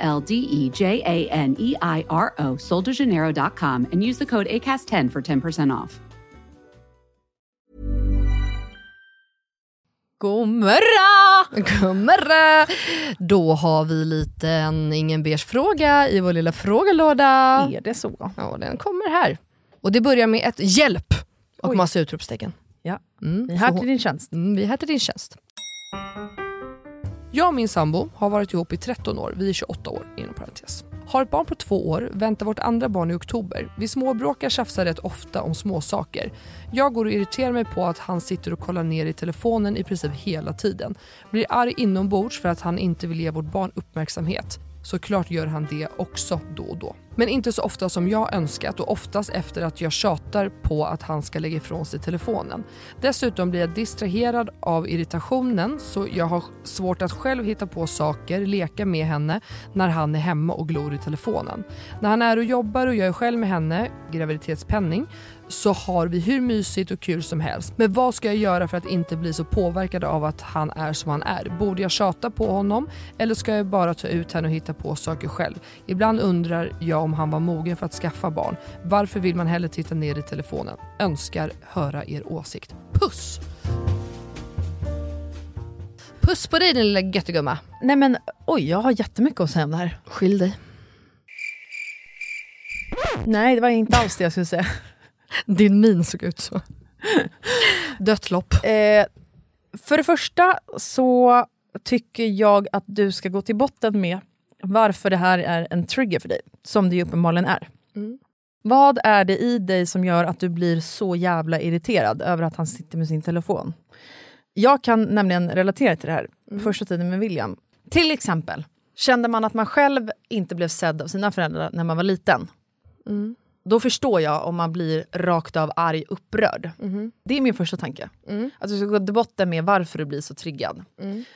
L D E J A N E I R O, soldejaneiro.com, and use the code ACAST10 for 10% off. God morgon! God morgon! Då har vi lite en ingen beige fråga i vår lilla frågelåda. Är det så? Ja, den kommer här. Och det börjar med ett hjälp och Oj. massa utropstecken. Ja. Mm, Vi är här till din tjänst. Mm, vi är här till din tjänst. Jag och min sambo har varit ihop i 13 år, vi är 28 år inom parentes. Har ett barn på två år, väntar vårt andra barn i oktober. Vi småbråkar tjafsar rätt ofta om småsaker. Jag går och irriterar mig på att han sitter och kollar ner i telefonen i princip hela tiden. Blir arg inombords för att han inte vill ge vårt barn uppmärksamhet. Såklart gör han det också då och då. Men inte så ofta som jag önskat och oftast efter att jag tjatar på att han ska lägga ifrån sig telefonen. Dessutom blir jag distraherad av irritationen så jag har svårt att själv hitta på saker, leka med henne när han är hemma och glor i telefonen. När han är och jobbar och jag är själv med henne, graviditetspenning, så har vi hur mysigt och kul som helst. Men vad ska jag göra för att inte bli så påverkad av att han är som han är? Borde jag tjata på honom eller ska jag bara ta ut henne och hitta på saker själv? Ibland undrar jag om han var mogen för att skaffa barn. Varför vill man hellre titta ner i telefonen? Önskar höra er åsikt. Puss! Puss på dig din lilla göttegumma. Nej men oj, jag har jättemycket att säga om det här. Skyll dig. Nej, det var inte alls det jag skulle säga. Din min såg ut så. Dött lopp. Eh, för det första så tycker jag att du ska gå till botten med varför det här är en trigger för dig, som det ju uppenbarligen är. Mm. Vad är det i dig som gör att du blir så jävla irriterad över att han sitter med sin telefon? Jag kan nämligen relatera till det här, första tiden med William. Till exempel, kände man att man själv inte blev sedd av sina föräldrar när man var liten, då förstår jag om man blir rakt av arg, upprörd. Det är min första tanke. Att du ska gå till botten med varför du blir så triggad.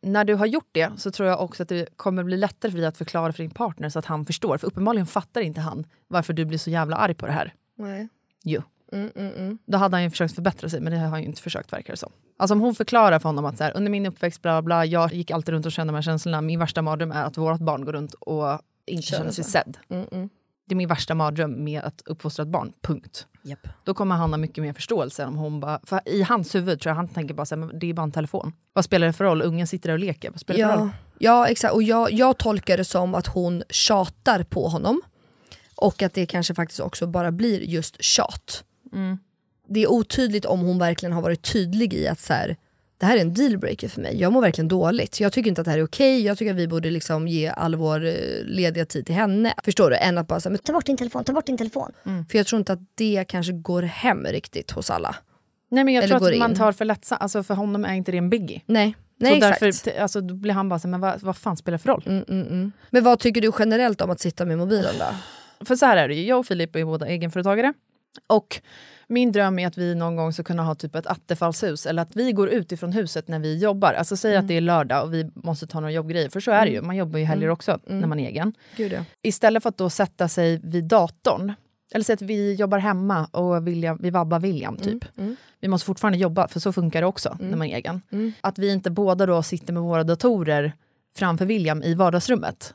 När du har gjort det så tror jag också att det kommer bli lättare för dig att förklara för din partner så att han förstår. För uppenbarligen fattar inte han varför du blir så jävla arg på det här. Nej. Jo. Mm, Då hade han ju försökt förbättra sig, men det har han ju inte försökt verkar det som. Alltså om hon förklarar för honom att så här, under min uppväxt, bla bla, jag gick alltid runt och kände de här känslorna. Min värsta mardröm är att vårt barn går runt och inte känner sig sedd. mm. Det är min värsta mardröm med att uppfostra ett barn, punkt. Japp. Då kommer han ha mycket mer förståelse om hon bara... För I hans huvud tror jag han tänker bara så här, men det är bara en telefon. Vad spelar det för roll? Ungen sitter där och leker. Vad spelar det för roll? Ja, ja exakt. Och jag, jag tolkar det som att hon tjatar på honom. Och att det kanske faktiskt också bara blir just tjat. Det är otydligt om hon verkligen har varit tydlig i att så här, det här är en dealbreaker för mig. Jag mår verkligen dåligt. Jag tycker inte att det här är okej. Jag tycker att vi borde liksom ge all vår eh, lediga tid till henne. Förstår du? Än att bara säga, Ta bort din telefon, ta bort din telefon. för jag tror inte att det kanske går hem riktigt hos alla. Nej, men jag Eller tror att man in. tar för lätt, alltså för honom är inte det en biggie. Nej, Nej så exakt. därför alltså, då blir han bara så men vad, vad fan spelar det för roll? Mm, mm, mm. Men vad tycker du generellt om att sitta med mobilen då? För så här är det ju, jag och Filip är båda egenföretagare. Och min dröm är att vi någon gång ska kunna ha typ ett attefallshus, eller att vi går ut ifrån huset när vi jobbar. Alltså säg att det är lördag och vi måste ta några jobbgrejer, för så är det ju, man jobbar ju helger också när man är egen. Gud ja. Istället för att då sätta sig vid datorn, eller säg att vi jobbar hemma och William, vi vabbar William typ. Vi måste fortfarande jobba, för så funkar det också när man är egen. Att vi inte båda då sitter med våra datorer framför William i vardagsrummet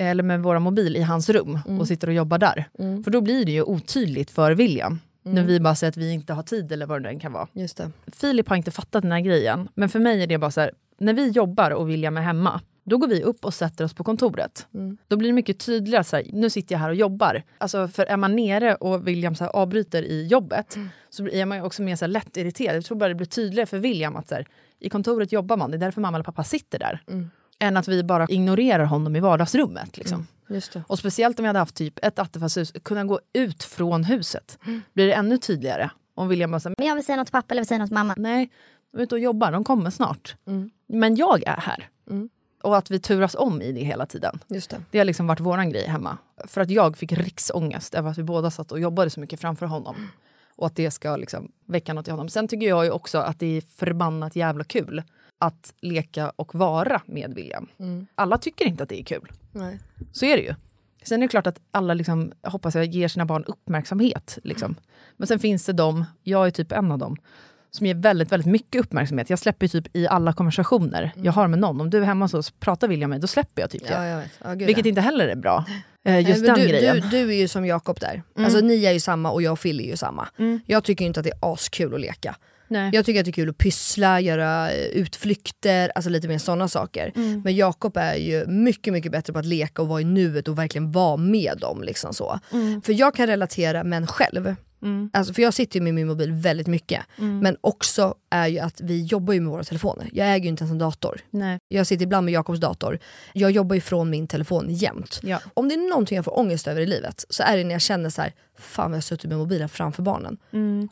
eller med våra mobil i hans rum och sitter och jobbar där. För då blir det ju otydligt för William. När vi bara säger att vi inte har tid eller vad det än kan vara. Just det. Filip har inte fattat den här grejen. Men för mig är det bara så här, när vi jobbar och William är hemma, då går vi upp och sätter oss på kontoret. Då blir det mycket tydligare, så här, nu sitter jag här och jobbar. Alltså, för är man nere och William så här, avbryter i jobbet, så är man också mer så här, lätt irriterad. Jag tror bara det blir tydligare för William att så här, i kontoret jobbar man, det är därför mamma eller pappa sitter där. Än att vi bara ignorerar honom i vardagsrummet. Liksom. Just det. Och speciellt om vi hade haft typ ett attefallshus, kunna gå ut från huset. Blir det ännu tydligare. Om William bara säger, Men jag vill säga något till pappa eller jag vill säga något till mamma. nej, de är ute och jobbar, de kommer snart. Men jag är här. Och att vi turas om i det hela tiden. Just det. Det har liksom varit våran grej hemma. För att jag fick riksångest över att vi båda satt och jobbade så mycket framför honom. Och att det ska liksom väcka något i honom. Sen tycker jag ju också att det är förbannat jävla kul att leka och vara med William. Alla tycker inte att det är kul. Nej. Så är det ju. Sen är det klart att alla liksom, hoppas jag ger sina barn uppmärksamhet. Liksom. Men sen finns det de, jag är typ en av dem, som ger väldigt, väldigt mycket uppmärksamhet. Jag släpper typ i alla konversationer jag har med någon. Om du är hemma så pratar William med mig, då släpper jag typ det. Ja, jag vet. Ja, gud, Vilket ja. inte heller är bra. Eh, just Nej, den du, grejen. Du, du är ju som Jakob där. Alltså, ni är ju samma och jag och Phil är ju samma. Jag tycker inte att det är askul att leka. Nej. Jag tycker att det är kul att pyssla, göra eh, utflykter, alltså lite mer sådana saker. Men Jakob är ju mycket mycket bättre på att leka och vara i nuet och verkligen vara med dem. Liksom så. För jag kan relatera men själv. Alltså, för jag sitter ju med min mobil väldigt mycket. Men också är ju att vi jobbar ju med våra telefoner. Jag äger ju inte ens en dator. Nej. Jag sitter ibland med Jakobs dator. Jag jobbar ju från min telefon jämt. Ja. Om det är någonting jag får ångest över i livet så är det när jag känner så här, fan jag har suttit med mobilen framför barnen.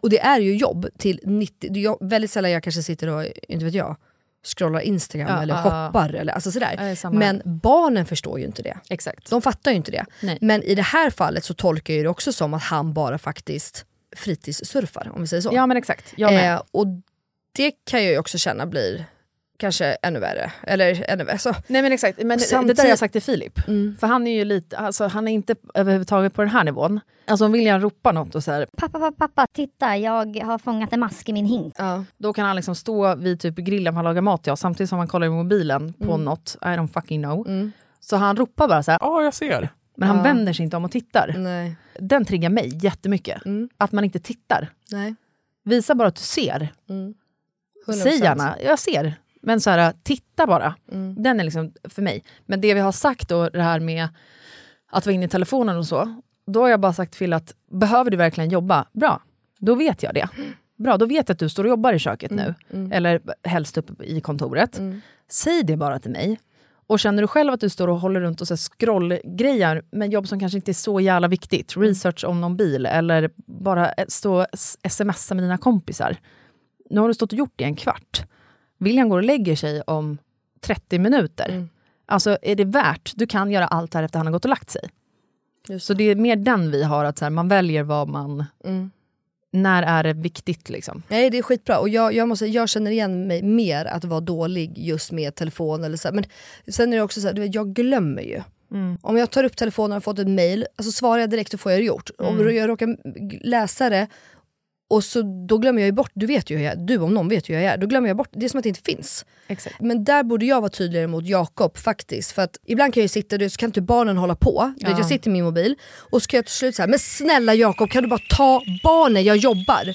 Och det är ju jobb till 90, det är väldigt sällan jag kanske sitter och, inte vet jag, scrollar Instagram Ja, eller ja, shoppar. Eller, alltså sådär. Ja, Men barnen förstår ju inte det. Exakt. De fattar ju inte det. Nej. Men i det här fallet så tolkar jag det också som att han bara faktiskt fritidssurfar, om vi säger så. Ja men exakt, jag med. Eh, och det kan jag ju också känna blir kanske ännu värre. Eller ännu värre. Så, Nej men exakt, men det, det där har jag sagt till Filip. För han är ju lite, alltså, han är inte överhuvudtaget på den här nivån. Alltså om William ropar något och så här, Pappa, pappa, pappa, titta jag har fångat en mask i min hink. ja. då kan han liksom stå vid typ grillen han lagar mat till samtidigt som han kollar i mobilen på något, I don't fucking know. Så han ropar bara så här, Ja, jag ser. men han Ja. vänder sig inte om och tittar. Nej. Den triggar mig jättemycket. Att man inte tittar. Nej. Visa bara att du ser. 100%. Säg gärna, jag ser. Men så här, titta bara. Mm. Den är liksom för mig. Men det vi har sagt då, det här med att vara inne i telefonen och så. Då har jag bara sagt till att, behöver du verkligen jobba? Bra, då vet jag det. Bra, då vet jag att du står och jobbar i köket Mm. nu. Eller helst uppe i kontoret. Säg det bara till mig. Och känner du själv att du står och håller runt och så scrollgrejer med jobb som kanske inte är så jävla viktigt, research om någon bil eller bara stå och smsa med dina kompisar. Nu har du stått och gjort det i en kvart. William går och lägger sig om 30 minuter. Alltså är det värt? Du kan göra allt det här efter han har gått och lagt sig. Just Så det är mer den vi har, att så här, man väljer vad man... När är det viktigt liksom? Nej det är skitbra och jag, jag, måste, jag känner igen mig mer att vara dålig just med telefon. Eller så. här. Men sen är det också så här, vet, jag glömmer ju. Om jag tar upp telefonen och fått ett mail, alltså svarar jag direkt så får jag det gjort. Om jag råkar läsa det och så, då glömmer jag ju bort, du vet ju hur jag är, du om någon vet ju hur jag är, då glömmer jag bort, det är som att det inte finns. Exakt. Men där borde jag vara tydligare mot Jakob faktiskt. För att ibland kan jag ju sitta, du så kan inte barnen hålla på. Du vet, jag sitter i min mobil och så kan jag till slut säga men snälla Jakob kan du bara ta barnen, jag jobbar.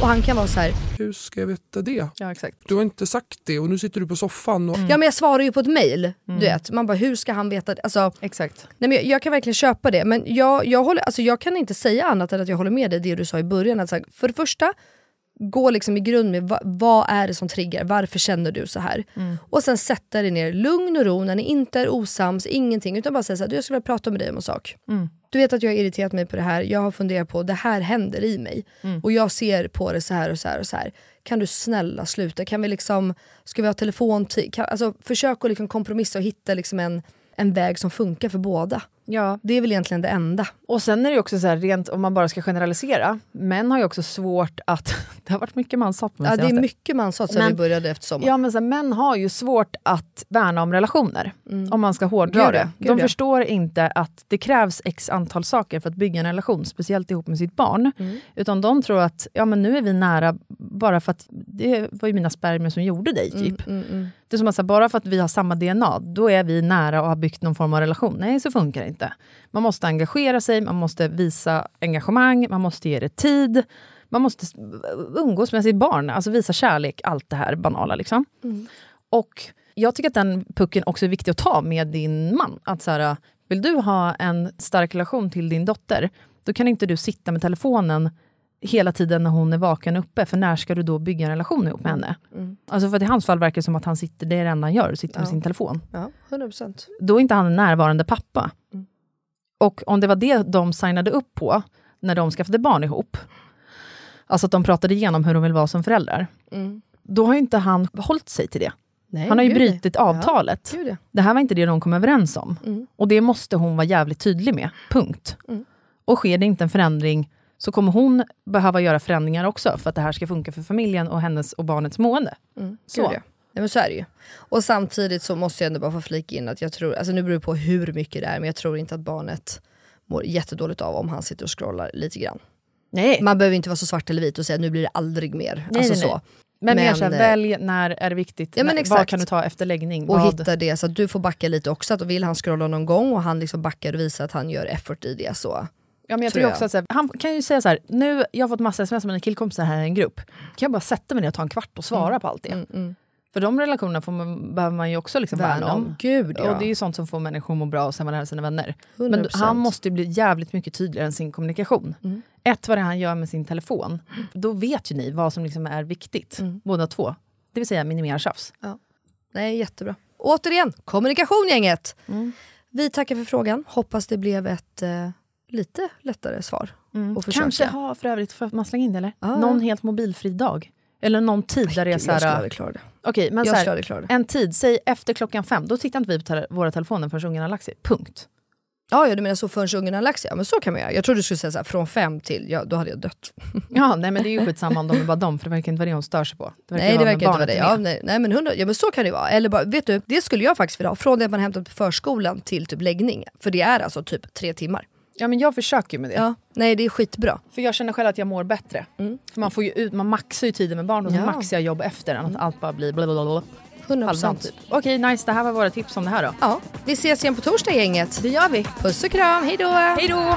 Och han kan vara så här, Hur ska jag veta det? Ja, exakt. Du har inte sagt det och nu sitter du på soffan. Och... ja men jag svarar ju på ett mail. Du vet, man bara hur ska han veta det? Alltså, Exakt. Nej, men jag, jag kan verkligen köpa det, men jag, jag, håller, alltså jag kan inte säga annat än att jag håller med dig det du sa i början. Att, här, för det första, gå liksom i grund med va, vad är det som triggar, varför känner du så här? Och sen sätta dig ner, lugn och ro, när ni inte är osams, ingenting. Utan bara säga så här, du, jag skulle vilja prata med dig om en sak. Du vet att jag har irriterat mig på det här, jag har funderat på det här händer i mig. Och jag ser på det så här och så här och så här. Kan du snälla sluta? Kan vi liksom, ska vi ha telefontid? Kan, alltså, försök att liksom kompromissa och hitta liksom en, en väg som funkar för båda. Ja. Det är väl egentligen det enda. Och sen är det också så här, rent om man bara ska generalisera, män har ju också svårt att... det har varit mycket manshat Ja, det är mycket manshat sen Men- vi började efter sommaren. Ja men så här, män har ju svårt att värna om relationer. Om man ska hårdra Gud det. gud De ja. förstår inte att det krävs x antal saker för att bygga en relation, speciellt ihop med sitt barn. Utan de tror att ja, men nu är vi nära bara för att det var ju mina spermier som gjorde dig. typ. Det är som att här, bara för att vi har samma DNA, då är vi nära och har byggt någon form av relation. Nej, så funkar det inte. Man måste engagera sig, man måste visa engagemang, man måste ge det tid. Man måste umgås med sitt barn, alltså visa kärlek, allt det här banala. Liksom. Och jag tycker att den pucken också är viktig att ta med din man. Att så här, vill du ha en stark relation till din dotter, då kan inte du sitta med telefonen hela tiden när hon är vaken uppe, för när ska du då bygga en relation ihop med henne? Alltså för att i hans fall verkar det som att han sitter, det är det enda han gör, sitter med sin telefon. Ja, 100%. Då är inte han en närvarande pappa. Och om det var det de signade upp på när de skaffade barn ihop, alltså att de pratade igenom hur de vill vara som föräldrar, då har ju inte han hållit sig till det. Nej, Han har ju brutit avtalet. Ja. Det här var inte det de kom överens om. Mm. Och det måste hon vara jävligt tydlig med. Punkt. Mm. Och sker det inte en förändring så kommer hon behöva göra förändringar också för att det här ska funka för familjen och hennes och barnets mående. Mm. Så. Gud, ja. Nej, men så är det ju. Och samtidigt så måste jag ändå bara få flika in att jag tror, alltså nu beror det på hur mycket det är, men jag tror inte att barnet mår jättedåligt av om han sitter och scrollar lite grann. Nej. Man behöver inte vara så svart eller vit och säga nu blir det aldrig mer. Nej, alltså nej, så. Men, mer Men, såhär, eh, välj när är det viktigt, Ja, men när, exakt. vad kan du ta efter läggning? Och vad, hitta det så att du får backa lite också, att vill han scrolla någon gång och han liksom backar och visar att han gör effort i det så. Ja, men jag jag. också att så här, han kan ju säga så här, nu jag har fått massa sms med mina killkompisar här i en grupp. Kan jag bara sätta mig ner och ta en kvart och svara på allt det? Mm, mm. För de relationerna får man, behöver man ju också liksom värna om. Gud ja. Och det är ju sånt som får människor att må bra och sen vara nära sina vänner. 100%. Men han måste ju bli jävligt mycket tydligare än sin kommunikation. Mm. Ett, vad det är han gör med sin telefon. Då vet ju ni vad som liksom är viktigt, Mm. båda två. Det vill säga minimera tjafs. Nej, jättebra. Återigen, kommunikation gänget! Mm. Vi tackar för frågan, hoppas det blev ett eh, lite lättare svar. Försöka. Kanske ha för övrigt, för man slänga in det eller? Ja, Någon helt mobilfri dag. Eller någon tid där det är så jag skulle här... aldrig klara det. Okej, men Jag så här, en tid, säg efter klockan fem, då tittar inte vi på våra telefoner förrän ungarna har lagt sig. Punkt. Ja, ja, du menar så förrän ungen har lagt sig? Ja, men så kan man göra. Jag trodde du skulle säga så här, från fem till, ja, då hade jag dött. Ja, nej men det är ju skitsamma om de är bara dem, för det verkar inte vara det hon stör sig på. Det Nej, det verkar inte vara det. Ja, nej, nej, men, 100, ja, men så kan det vara. Eller bara, vet du, det skulle jag faktiskt vilja ha. Från det att man hämtar på förskolan till typ läggning. För det är alltså typ tre timmar. Ja, men jag försöker med det. Ja. Nej, det är skitbra. För jag känner själv att jag mår bättre. För man, får ju ut, man maxar ju tiden med barn och så Ja. maxar jag jobb efter. än Att allt bara blir blablabla. 100%. Halvdant typ. Okej, nice. Det här var våra tips om det här då. Ja, vi ses igen på torsdag gänget. Det gör vi. Puss och kram, hej då! Hej då!